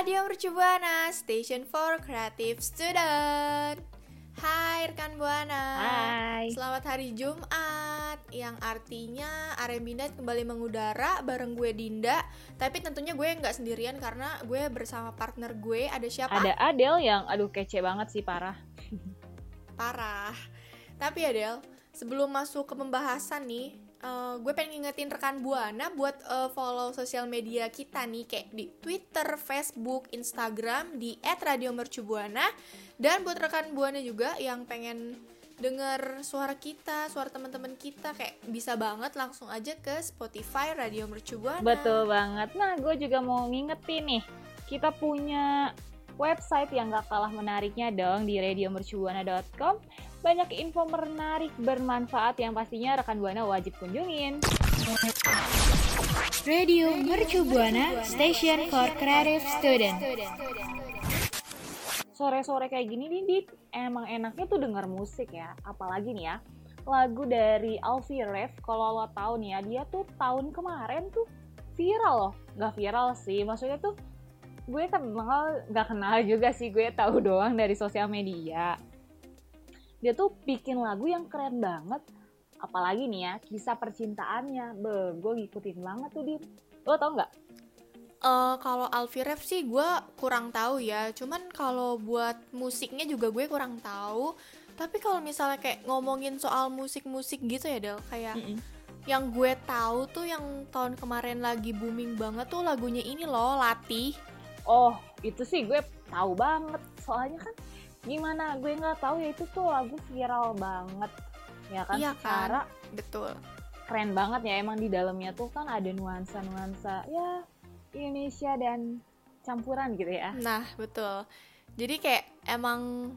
Radio Mercu Buana, Station for Creative Student. Hai rekan Buana. Hai. Selamat hari Jumat yang artinya R&B Night kembali mengudara bareng gue Dinda. Tapi tentunya gue nggak sendirian karena gue bersama partner gue ada siapa? Ada Adele yang aduh kece banget sih parah. Parah. Tapi Adel, sebelum masuk ke pembahasan nih, eh, gue pengen ngingetin rekan Buana buat eh, follow sosial media kita nih kayak di Twitter, Facebook, Instagram di @radiomercubuana dan buat rekan Buana juga yang pengen denger suara kita, suara teman-teman kita kayak bisa banget langsung aja ke Spotify Radio Mercu Buana. Betul banget. Nah, gue juga mau ngingetin nih, kita punya website yang gak kalah menariknya dong di radiomercubuana.com. Banyak info menarik bermanfaat yang pastinya rekan Buana wajib kunjungin. Radio Mercu Buana, Station for Creative Student. Sore-sore kayak gini nih, Dit, emang enaknya tuh denger musik ya. Apalagi nih ya, lagu dari Alfie Rev, kalau lo tahu nih ya, dia tuh tahun kemarin tuh viral loh. Gak viral sih, maksudnya tuh gue kenal, gak kenal juga sih, gue tahu doang dari sosial media. Dia tuh bikin lagu yang keren banget, apalagi nih ya, kisah percintaannya. Be, gue ngikutin banget tuh, Dit. Lo tau nggak? Eh, kalau Alfie Rev sih gue kurang tahu ya. Cuman kalau buat musiknya juga gue kurang tahu. Tapi kalau misalnya kayak ngomongin soal musik-musik gitu ya Del, kayak yang gue tahu tuh yang tahun kemarin lagi booming banget tuh lagunya ini loh, Latih. Oh, itu sih gue tahu banget. Soalnya kan gimana gue nggak tahu ya itu tuh lagu viral banget. Ya kan Iya secara kan? Betul. keren banget ya emang di dalamnya tuh kan ada nuansa-nuansa ya Indonesia dan campuran gitu ya. Nah, betul. Jadi kayak emang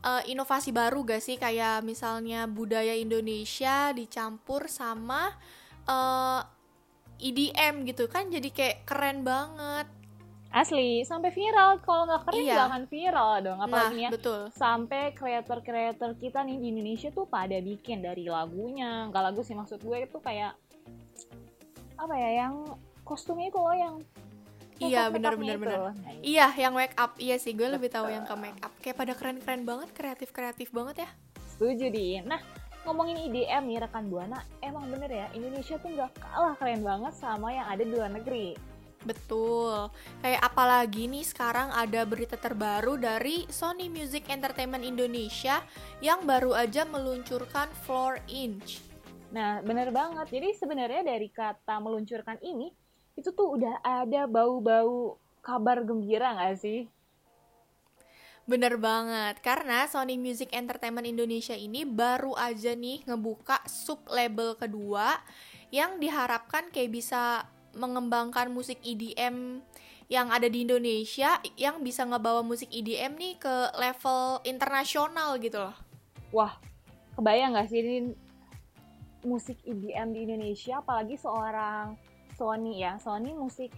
eh, inovasi baru gak sih kayak misalnya budaya Indonesia dicampur sama eh, EDM gitu kan jadi kayak keren banget. Asli, sampai viral. Kalau nggak keren Iya. nggak akan viral dong. Nah, Apalagi nih ya, betul. sampai kreator-kreator kita nih di Indonesia tuh pada bikin dari lagunya. Nggak lagu sih maksud gue itu kayak apa ya yang kostumnya itu loh yang Iya, benar-benar itu. benar. Nah, Iya, yang make up. Iya sih, gue lebih tahu yang ke make up. Kayak pada keren-keren banget, kreatif-kreatif banget ya. Setuju di. Nah, ngomongin IDM nih rekan Buana, emang bener ya Indonesia tuh nggak kalah keren banget sama yang ada di luar negeri. Betul. Kayak apalagi nih sekarang ada berita terbaru dari Sony Music Entertainment Indonesia yang baru aja meluncurkan Floor Inch. Nah, bener banget. Jadi sebenarnya dari kata meluncurkan ini, itu tuh udah ada bau-bau kabar gembira nggak sih? Bener banget, karena Sony Music Entertainment Indonesia ini baru aja nih ngebuka sub label kedua yang diharapkan kayak bisa mengembangkan musik EDM yang ada di Indonesia yang bisa ngebawa musik EDM nih ke level internasional gitu loh. Wah, kebayang nggak sih ini musik EDM di Indonesia, apalagi seorang Sony ya, Sony Music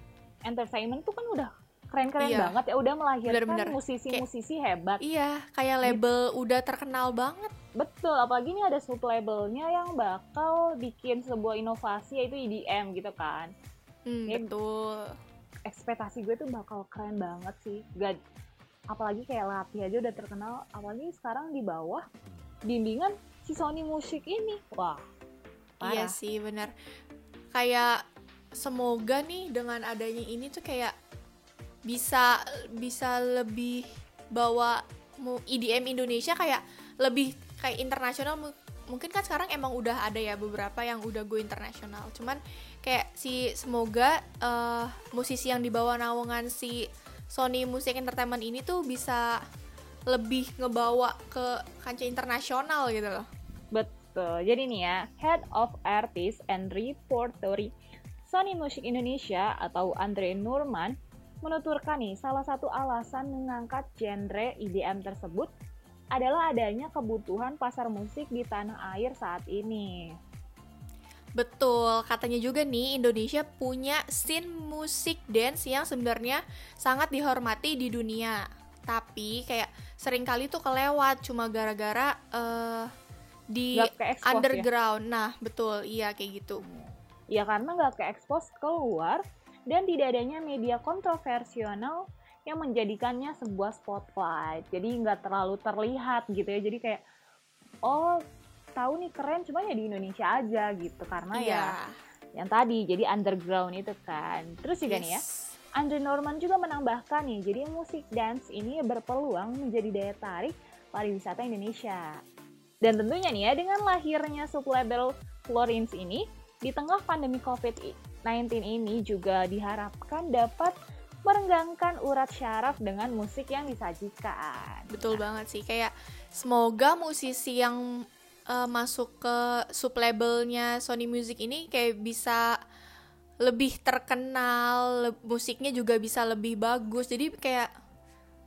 Entertainment tuh kan udah keren-keren Iya. banget ya, udah melahirkan musisi-musisi hebat. Iya, kayak label udah terkenal banget. Betul, apalagi ini ada sub labelnya yang bakal bikin sebuah inovasi yaitu EDM gitu kan. Hmm, Ya, betul. Ekspektasi gue tuh bakal keren banget sih. Gak, apalagi kayak Latih aja udah terkenal, apalagi sekarang di bawah bimbingan si Sony Music ini. Wah, Iya parah. sih, benar. Kayak semoga nih dengan adanya ini tuh kayak bisa bisa lebih bawa EDM Indonesia kayak lebih kayak internasional Mu- mungkin kan sekarang emang udah ada ya beberapa yang udah go internasional cuman kayak si semoga eh, musisi yang dibawa naungan si Sony Music Entertainment ini tuh bisa lebih ngebawa ke kancah internasional gitu loh Betul. Jadi nih ya, Head of Artist and Repertory Sony Music Indonesia atau Andre Nurman menuturkan nih salah satu alasan mengangkat genre IDM tersebut adalah adanya kebutuhan pasar musik di tanah air saat ini. Betul, katanya juga nih Indonesia punya scene musik dance yang sebenarnya sangat dihormati di dunia. Tapi kayak sering kali tuh kelewat cuma gara-gara eh, di ya? underground. Nah, betul, iya kayak gitu. Ya karena nggak ke-expose keluar dan tidak adanya media kontroversial yang menjadikannya sebuah spotlight. Jadi nggak terlalu terlihat gitu ya. Jadi kayak oh tahu nih keren cuma ya di Indonesia aja gitu karena Iya. ya yang tadi jadi underground itu kan. Terus juga nih ya Yes. Andre Norman juga menambahkan nih, jadi musik dance ini berpeluang menjadi daya tarik pariwisata Indonesia. Dan tentunya nih ya, dengan lahirnya sublabel Florence ini, di tengah pandemi COVID-19 ini juga diharapkan dapat merenggangkan urat syaraf dengan musik yang disajikan. Betul banget sih. Kayak semoga musisi yang eh, masuk ke sublabelnya Sony Music ini kayak bisa lebih terkenal, le- musiknya juga bisa lebih bagus. Jadi kayak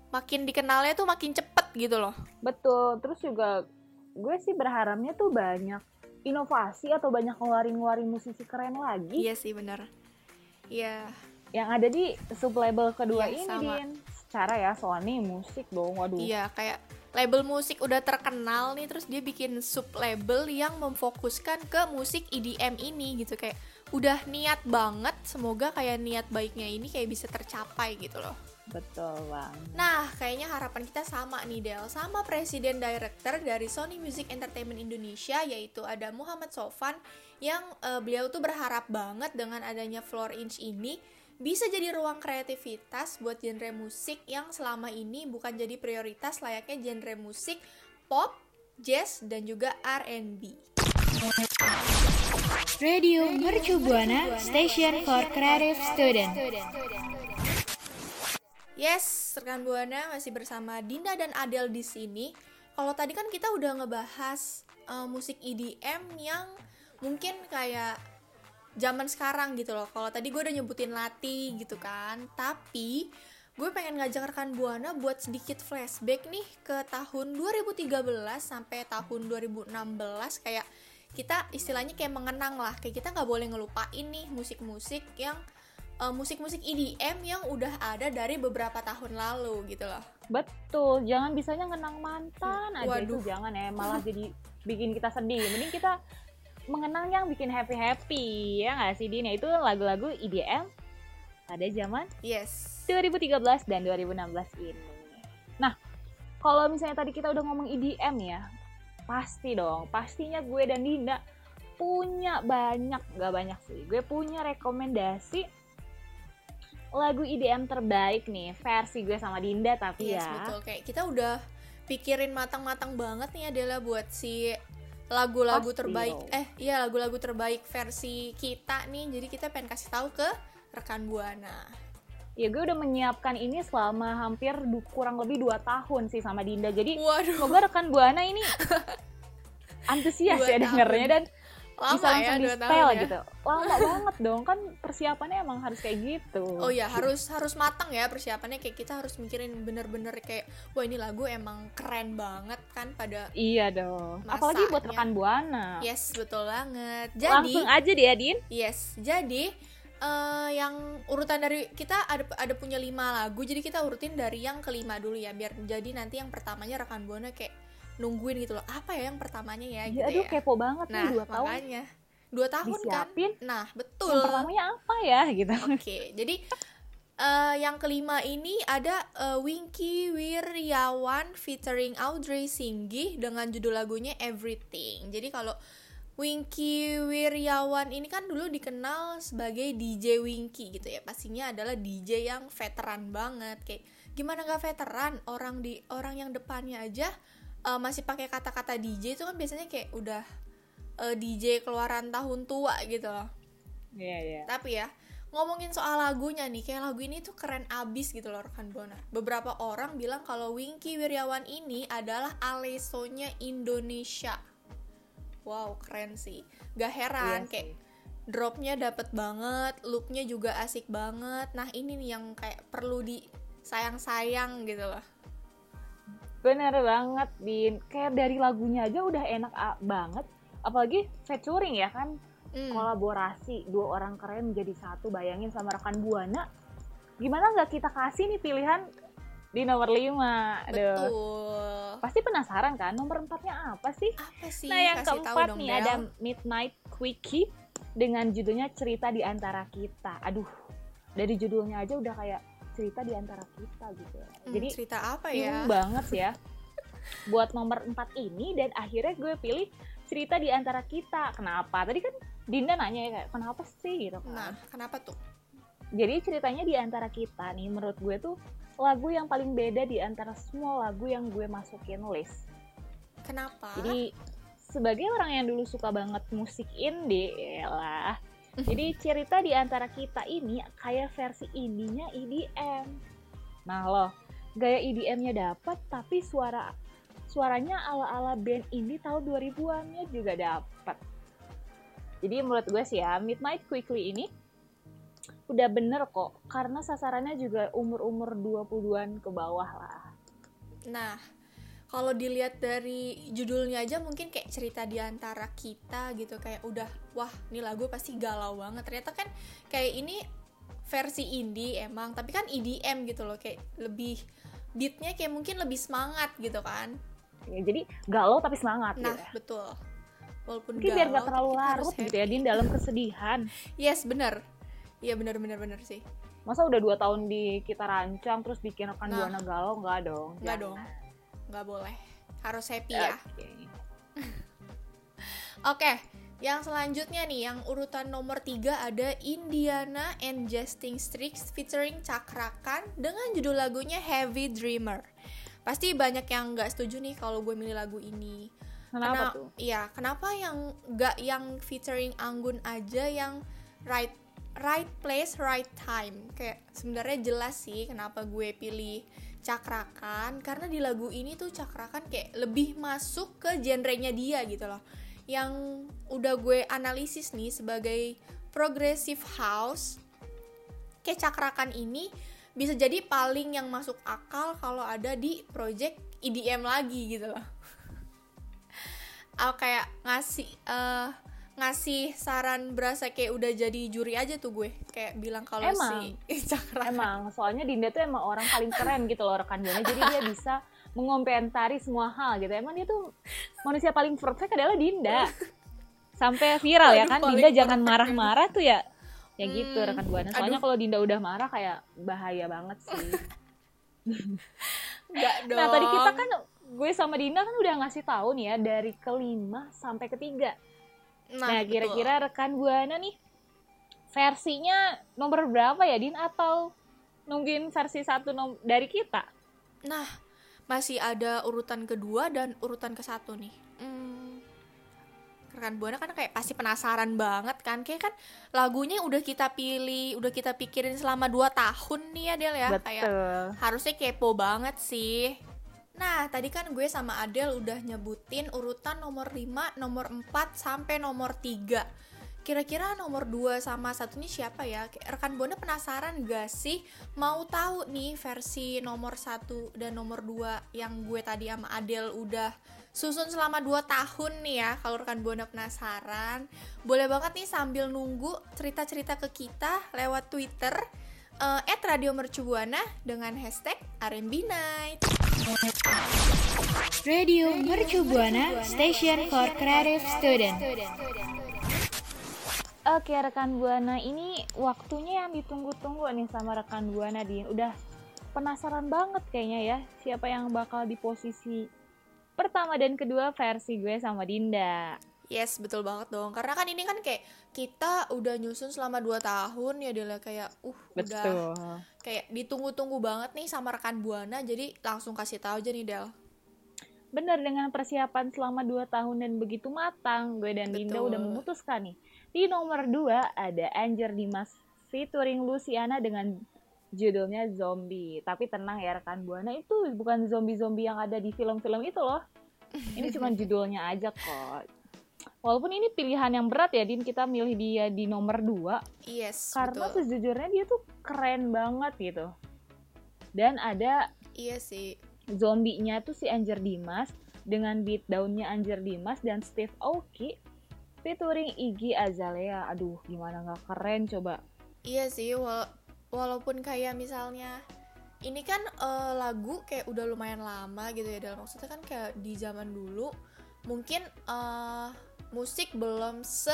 makin dikenalnya tuh makin cepet gitu loh. Betul, terus juga gue sih berharapnya tuh banyak inovasi atau banyak ngeluarin-ngeluarin musisi keren lagi Iya sih bener. Iya. yang ada di sublabel kedua Iya, ini sama. Din. Secara ya Sony musik dong, waduh. Iya, kayak label musik udah terkenal nih terus dia bikin sub label yang memfokuskan ke musik EDM ini gitu kayak udah niat banget semoga kayak niat baiknya ini kayak bisa tercapai gitu loh. Betul bang. Nah, kayaknya harapan kita sama nih Del, sama presiden director dari Sony Music Entertainment Indonesia yaitu ada Muhammad Sofan yang eh, beliau tuh berharap banget dengan adanya Floor Inch ini bisa jadi ruang kreativitas buat genre musik yang selama ini bukan jadi prioritas layaknya genre musik pop, jazz, dan juga R&B. Radio Mercu Buana Station for Creative Student. Yes, rekan Buana masih bersama Dinda dan Adel di sini. Kalau tadi kan kita udah ngebahas eh, musik EDM yang mungkin kayak zaman sekarang gitu loh. Kalau tadi gue udah nyebutin Lati gitu kan, tapi gue pengen ngajak rekan Buana buat sedikit flashback nih ke tahun 2013 sampai tahun 2016 kayak kita istilahnya kayak mengenang lah kayak kita nggak boleh ngelupain nih musik-musik yang eh, musik-musik EDM yang udah ada dari beberapa tahun lalu gitu loh. Betul, jangan bisanya ngenang mantan aja Waduh. itu jangan ya, malah jadi bikin kita sedih. Mending kita mengenang yang bikin happy happy ya nggak sih Din? Ya, itu lagu-lagu EDM pada zaman Yes. 2013 dan 2016 ini. Nah, kalau misalnya tadi kita udah ngomong EDM ya, pasti dong, pastinya gue dan Dinda punya banyak, gak banyak sih, gue punya rekomendasi lagu EDM terbaik nih, versi gue sama Dinda tapi Yes, ya. betul. Kayak kita udah pikirin matang-matang banget nih adalah buat si lagu-lagu terbaik. eh iya lagu-lagu terbaik versi kita nih. Jadi kita pengen kasih tahu ke rekan buana. Ya gue udah menyiapkan ini selama hampir du- kurang lebih 2 tahun sih sama Dinda. Jadi waduh. semoga rekan Buana ini antusias Dua ya dengernya dan lama bisa langsung ya di tahun ya gitu. Lama banget dong kan persiapannya emang harus kayak gitu. Oh ya harus harus matang ya persiapannya kayak kita harus mikirin bener-bener kayak wah ini lagu emang keren banget kan pada Iya dong. Apalagi buat Masanya. rekan Buana. yes betul banget jadi Langsung aja deh ya, Din. Yes, jadi eh, yang urutan dari kita ada ada punya lima lagu, jadi kita urutin dari yang kelima dulu ya, biar jadi nanti yang pertamanya rekan buana kayak nungguin gitu loh, apa ya yang pertamanya ya, Ya, gitu aduh ya. kepo banget Nah, nih 2 tahun. makanya dua tahun Disiapin. kan? Nah, betul. Yang pertamanya apa ya gitu. Oke, jadi eh, yang kelima ini ada eh, Winky Wiryawan featuring Audrey Singgih dengan judul lagunya Everything. Jadi kalau Winky Wiryawan ini kan dulu dikenal sebagai DJ Winky gitu ya. Pastinya adalah DJ yang veteran banget. Kayak gimana gak veteran? Orang di orang yang depannya aja eh, masih pakai kata-kata DJ itu kan biasanya kayak udah eh, DJ keluaran tahun tua gitu loh. Iya, iya. Tapi ya, ngomongin soal lagunya nih, kayak lagu ini tuh keren abis gitu loh rekan Buana. Beberapa orang bilang kalau Winky Wiryawan ini adalah Alesonya Indonesia. Wow, keren sih. Gak heran Iya kayak sih. dropnya dapet banget loopnya juga asik banget nah ini nih yang kayak perlu di sayang-sayang gitu loh Bener banget, Din. Kayak dari lagunya aja udah enak banget. Apalagi featuring ya kan, Hmm, kolaborasi dua orang keren menjadi satu. Bayangin sama rekan Buana. Gimana nggak kita kasih nih pilihan di nomor 5? Aduh. betul Pasti penasaran kan, nomor empatnya apa sih? apa sih Nah yang Kasih keempat dong, nih Del. ada Midnight Quickie dengan judulnya Cerita di Antara Kita. Aduh, dari judulnya aja udah kayak cerita di antara kita gitu. Hmm, Jadi cerita apa ya banget ya buat nomor 4 ini dan akhirnya gue pilih cerita di antara kita. Kenapa? Tadi kan Dinda nanya ya kayak kenapa sih gitu kan. nah kenapa tuh Jadi ceritanya di antara kita nih menurut gue tuh lagu yang paling beda di antara semua lagu yang gue masukin list. kenapa Jadi sebagai orang yang dulu suka banget musik indie lah. Jadi cerita di antara kita ini kayak versi indinya EDM. Nah loh, gaya EDM-nya dapat tapi suara suaranya ala-ala band indie tahun 2000-annya juga dapat. Jadi menurut gue sih ya, Midnight Quickly ini udah bener kok karena sasarannya juga umur-umur 20-an ke bawah lah. Nah, kalau dilihat dari judulnya aja mungkin kayak cerita di antara kita gitu kayak udah wah ini lagu pasti galau banget. Ternyata kan kayak ini versi indie emang, tapi kan EDM gitu loh kayak lebih beatnya kayak mungkin lebih semangat gitu kan. Ya, jadi galau tapi semangat Nah, gitu ya. betul. Walaupun Mungkin biar galau, gak terlalu larut gitu ya. Din dalam kesedihan. Yes, bener. Iya bener bener bener sih. Masa udah dua tahun di kita rancang terus bikin rekan Nah. buana galau nggak dong? Nggak dong. Nggak boleh. Harus happy ya. Oke. Oke, yang selanjutnya nih, yang urutan nomor 3 ada Indiana and Justin Strix featuring Cakrakan dengan judul lagunya Heavy Dreamer. Pasti banyak yang nggak setuju nih kalau gue milih lagu ini. Kenapa Kena- tuh? Iya, kenapa yang nggak yang featuring Anggun aja yang right right place right time? Kayak sebenarnya jelas sih kenapa gue pilih Cakrakan karena di lagu ini tuh Cakrakan kayak lebih masuk ke genrenya dia gitu loh. Yang udah gue analisis nih sebagai progressive house kayak Cakrakan ini bisa jadi paling yang masuk akal kalau ada di project EDM lagi gitu loh. Kayak ngasih eh, ngasih saran berasa kayak udah jadi juri aja tuh gue kayak bilang kalau Emang. si Cakrakan Emang, soalnya Dinda tuh emang orang paling keren gitu loh rekan buana. Jadi dia bisa mengomentari semua hal gitu. Emang dia tuh manusia paling perfect adalah Dinda. Sampai viral ya kan, Dinda jangan marah-marah tuh ya. Ya gitu Hmm, rekan buana. Soalnya kalau Dinda udah marah kayak bahaya banget sih. Dong Nah tadi kita kan gue sama Dinda kan udah ngasih tahu nih ya dari kelima sampai ketiga. Nah, betul. kira-kira rekan buana nih versinya nomor berapa ya Din atau nungguin versi satu nom- dari kita? nah masih ada urutan kedua dan urutan ke satu nih hmm, rekan buana kan kayak pasti penasaran banget kan kayak kan lagunya udah kita pilih udah kita pikirin selama 2 tahun nih ya Del ya kayak Betul. harusnya kepo banget sih. Nah, tadi kan gue sama Adel udah nyebutin urutan nomor 5, nomor 4 sampai nomor 3. Kira-kira nomor 2 sama satu ini siapa ya? Rekan Bona penasaran gak sih? Mau tahu nih versi nomor 1 dan nomor 2 yang gue tadi sama Adel udah susun selama 2 tahun nih ya. Kalau rekan Bona penasaran, boleh banget nih sambil nunggu cerita-cerita ke kita lewat Twitter eh at Radio Mercubuana dengan hashtag R&B Night. Radio Mercu Buana Station for Creative Student. Oke rekan buana ini waktunya yang ditunggu-tunggu nih sama rekan buana Din. Udah penasaran banget kayaknya ya siapa yang bakal di posisi pertama dan kedua versi gue sama Dinda. Yes, betul banget dong. Karena kan ini kan kayak kita udah nyusun selama 2 tahun ya Dela kayak uh udah kayak ditunggu-tunggu banget nih sama rekan Buana jadi langsung kasih tahu aja nih Del. Bener dengan persiapan selama 2 tahun dan begitu matang, gue dan Dinda Betul. udah memutuskan nih. Di nomor 2 ada Anger Dimas featuring Luciana dengan judulnya Zombie. Tapi tenang ya rekan Buana itu bukan zombie-zombie yang ada di film-film itu loh. Ini cuma judulnya aja kok. Walaupun ini pilihan yang berat ya Din. Kita milih dia di nomor 2 yes karena betul. sejujurnya dia tuh keren banget gitu. Dan ada iya sih. zombinya tuh si Anger Dimas. Dengan beat daunnya Anger Dimas dan Steve Aoki featuring Iggy Azalea. Aduh gimana nggak keren coba. Iya sih, wala- walaupun kayak misalnya ini kan eh, lagu kayak udah lumayan lama gitu ya dalam maksudnya kan kayak di zaman dulu mungkin eh, musik belum se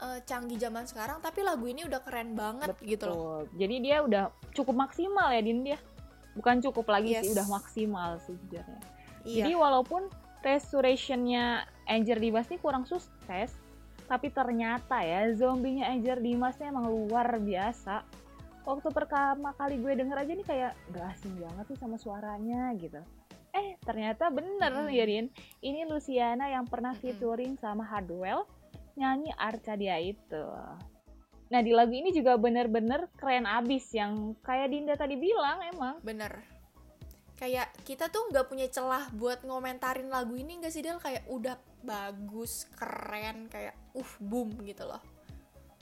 eh, canggih zaman sekarang tapi lagu ini udah keren banget gitu loh. Betul. jadi dia udah cukup maksimal ya Din dia bukan cukup lagi sih Yes. udah maksimal sejujurnya Iya. Jadi walaupun restorationnya Anger Dimas ini kurang sukses, tapi ternyata ya zombinya Anger Dimas ini emang luar biasa. Waktu pertama kali gue denger aja nih kayak gak asing banget sih sama suaranya gitu. Eh ternyata bener Mm-mm. ya Rin, ini Luciana yang pernah Mm-mm. featuring sama Hardwell nyanyi Arcadia itu. Nah di lagu ini juga bener-bener keren abis yang kayak Dinda tadi bilang emang. Bener. Kayak kita tuh nggak punya celah buat ngomentarin lagu ini nggak sih Del? Kayak udah bagus, keren, kayak uh boom gitu loh.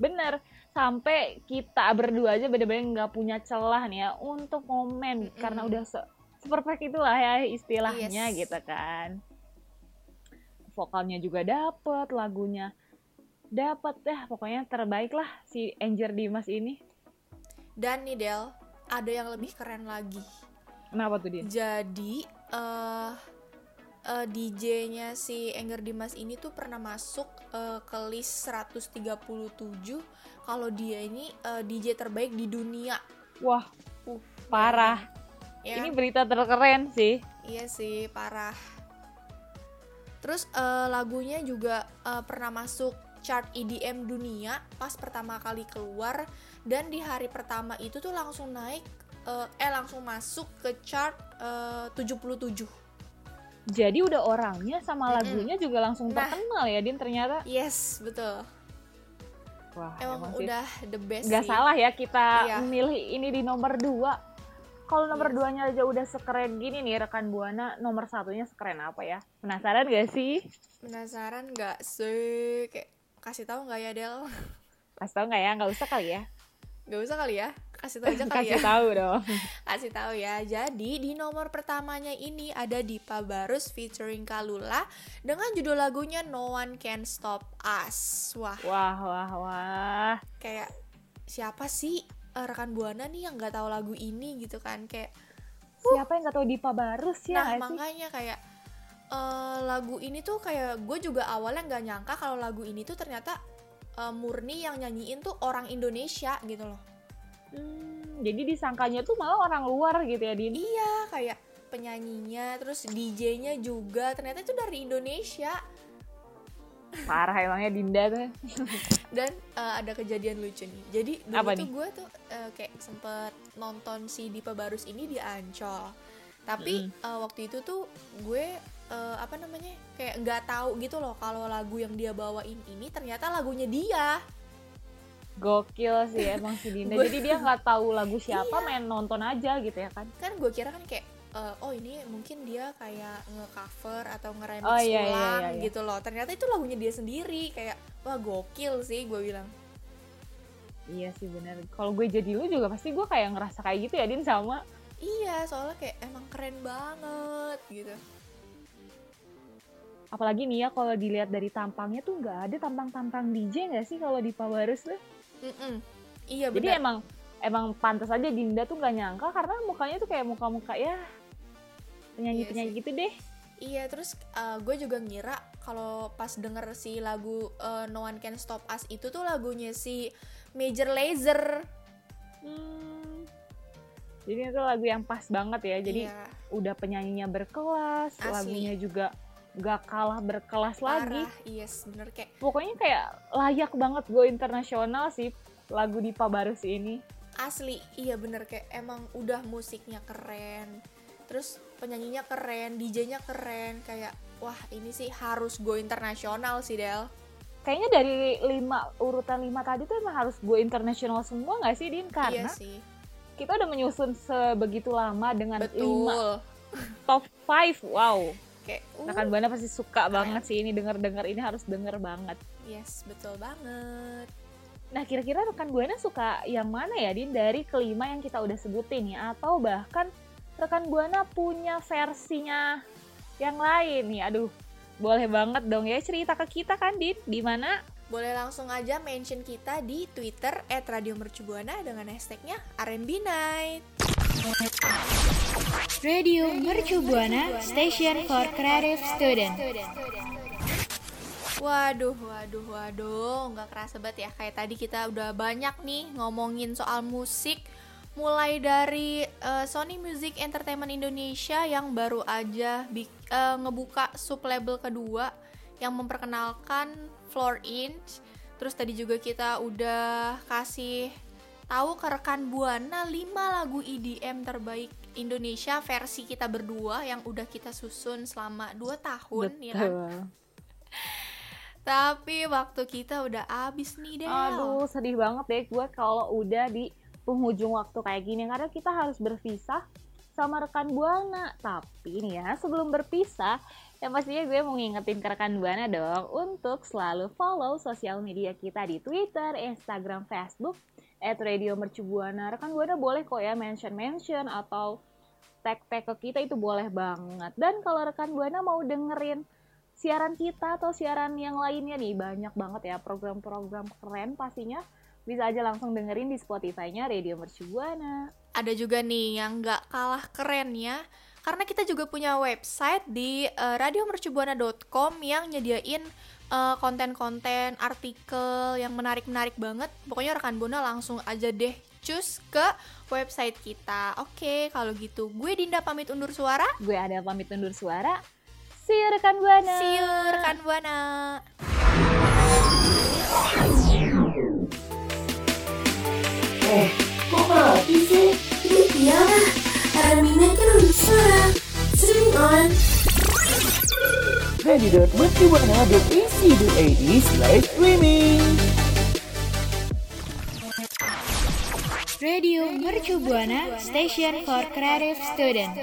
Bener, sampai kita berdua aja bener-bener nggak punya celah nih ya untuk komen Mm-mm. karena udah se seperfect itulah ya istilahnya Yes. gitu kan. Vokalnya juga dapet, lagunya dapet ya pokoknya terbaik lah si Anger Dimas ini. Dan nih Del, ada yang lebih keren lagi. Kenapa tuh dia? Jadi eh eh, DJ-nya si Enger Dimas ini tuh pernah masuk eh, ke list 137 kalau dia ini eh, DJ terbaik di dunia. Wah, Uh, parah. Ya, Ini berita terkeren sih. iya sih parah. Terus eh, lagunya juga eh, pernah masuk chart EDM dunia pas pertama kali keluar dan di hari pertama itu tuh langsung naik eh, eh langsung masuk ke chart eh, 77. Jadi udah orangnya sama lagunya juga langsung Nah. terkenal ya Din ternyata. Yes, betul. Wah, Emang sih. udah the best nggak sih. salah ya kita Iya. memilih ini di nomor dua. Kalau nomor Yes. duanya aja udah sekeren gini nih rekan buana, nomor satunya sekeren apa ya? Penasaran gak sih? Penasaran nggak sih? Kayak kasih tahu nggak ya Del? Kasih tahu nggak ya? Nggak usah kali ya? Nggak usah kali ya? Kasih tahu aja kali Kasih ya. tahu dong. Kasih tahu ya. Jadi di nomor pertamanya ini ada Dipa Barus featuring Kalula dengan judul lagunya No One Can Stop Us. Wah, Wah wah wah. kayak siapa sih eh, rekan buana nih yang nggak tahu lagu ini gitu kan? Kayak Siapa yang nggak tahu Dipa Barus ya nah sih? makanya kayak eh, lagu ini tuh kayak gue juga awalnya nggak nyangka kalau lagu ini tuh ternyata eh, murni yang nyanyiin tuh orang Indonesia gitu loh Hmm, jadi disangkanya tuh malah orang luar gitu ya Din. iya kayak penyanyinya terus DJ-nya juga ternyata itu dari Indonesia Parah emangnya Dinda tuh. dan eh, ada kejadian lucu nih jadi dulu Apa tuh gue tuh eh, kayak sempet nonton si Dipa Barus ini di Ancol tapi eh, waktu itu tuh gue eh, apa namanya kayak nggak tahu gitu loh kalau lagu yang dia bawain ini ternyata lagunya dia Gokil sih emang si Dinda. Gua- Jadi dia nggak tahu lagu siapa, main nonton aja gitu ya kan. kan gue kira kan kayak eh, oh ini mungkin dia kayak nge-cover atau nge-remix Oh, iya, iya, ulang iya, iya. gitu loh ternyata itu lagunya dia sendiri kayak wah gokil sih gue bilang Iya sih bener. Kalau gue jadi lu juga pasti gue kayak ngerasa kayak gitu ya Din sama. iya soalnya kayak emang keren banget gitu Apalagi nih ya kalau dilihat dari tampangnya tuh nggak ada tampang-tampang DJ nggak sih kalau di Pabarus tuh. Mm-mm. iya Jadi benar emang emang pantas aja Dinda tuh nggak nyangka karena mukanya tuh kayak muka-muka ya penyanyi-penyanyi Iya gitu deh. iya terus eh, gue juga ngira kalau pas denger si lagu eh, No One Can Stop Us itu tuh lagunya si Major Lazer Hmm. Jadi itu lagu yang pas banget ya. Jadi Iya, udah penyanyinya berkelas, Asli. lagunya juga nggak kalah berkelas lagi. parah yes bener kayak Pokoknya kayak layak banget go internasional sih lagu di Pabarus ini. asli iya bener kayak emang udah musiknya keren terus penyanyinya keren DJ-nya keren kayak wah ini sih harus go internasional sih Del. Kayaknya dari lima urutan lima tadi tuh emang harus go internasional semua nggak sih Din? iya Karena sih. kita udah menyusun sebegitu lama dengan lima betul. top 5 wow. Kayak uh, Rekan Buana pasti suka banget sih ini denger-denger ini harus denger banget. yes betul banget. Nah, kira-kira rekan Buana suka yang mana ya, Din? Dari kelima yang kita udah sebutin ya, atau bahkan rekan Buana punya versinya yang lain nih. Aduh, boleh banget dong ya cerita ke kita kan, Din? Di mana? boleh langsung aja mention kita di Twitter @radiomercubuana dengan hashtagnya R&B Night. Radio Mercu Buana Station for Creative Student. Waduh, waduh, waduh, nggak kerasa banget ya. Kayak tadi kita udah banyak nih ngomongin soal musik. Mulai dari eh, Sony Music Entertainment Indonesia yang baru aja bik- eh, ngebuka sublabel kedua yang memperkenalkan Floor Inch. Terus tadi juga kita udah kasih tahu ke rekan Buana 5 lagu EDM terbaik Indonesia versi kita berdua yang udah kita susun selama 2 tahun ya kan. Tapi waktu kita udah habis nih deh. Aduh, sedih banget deh gue kalau udah di penghujung waktu kayak gini karena kita harus berpisah sama rekan Buana. Tapi nih ya, sebelum berpisah, yang pastinya gue mau ngingetin ke rekan Buana dong untuk selalu follow sosial media kita di Twitter, Instagram, Facebook, at Radio Mercubuana. Rekan Buana boleh kok ya mention-mention atau tag-tag ke kita itu boleh banget. Dan kalau rekan Buana mau dengerin siaran kita atau siaran yang lainnya nih banyak banget ya program-program keren pastinya bisa aja langsung dengerin di Spotify-nya Radio Mercubuana. Ada juga nih yang nggak kalah keren ya. Karena kita juga punya website di eh, radiomercubuana.com yang nyediain eh, konten-konten, artikel yang menarik-menarik banget. Pokoknya rekan Buana langsung aja deh cus ke website kita. Oke, kalau gitu gue Dinda pamit undur suara. Gue ada pamit undur suara. See you rekan Buana. See you rekan Buana. Eh, kok mati sih? Ini Tiara. Aramina kan suara. Streaming on. radio.mercubuana.ac.id slash streaming. Radio Mercu Buana Station for Creative Student.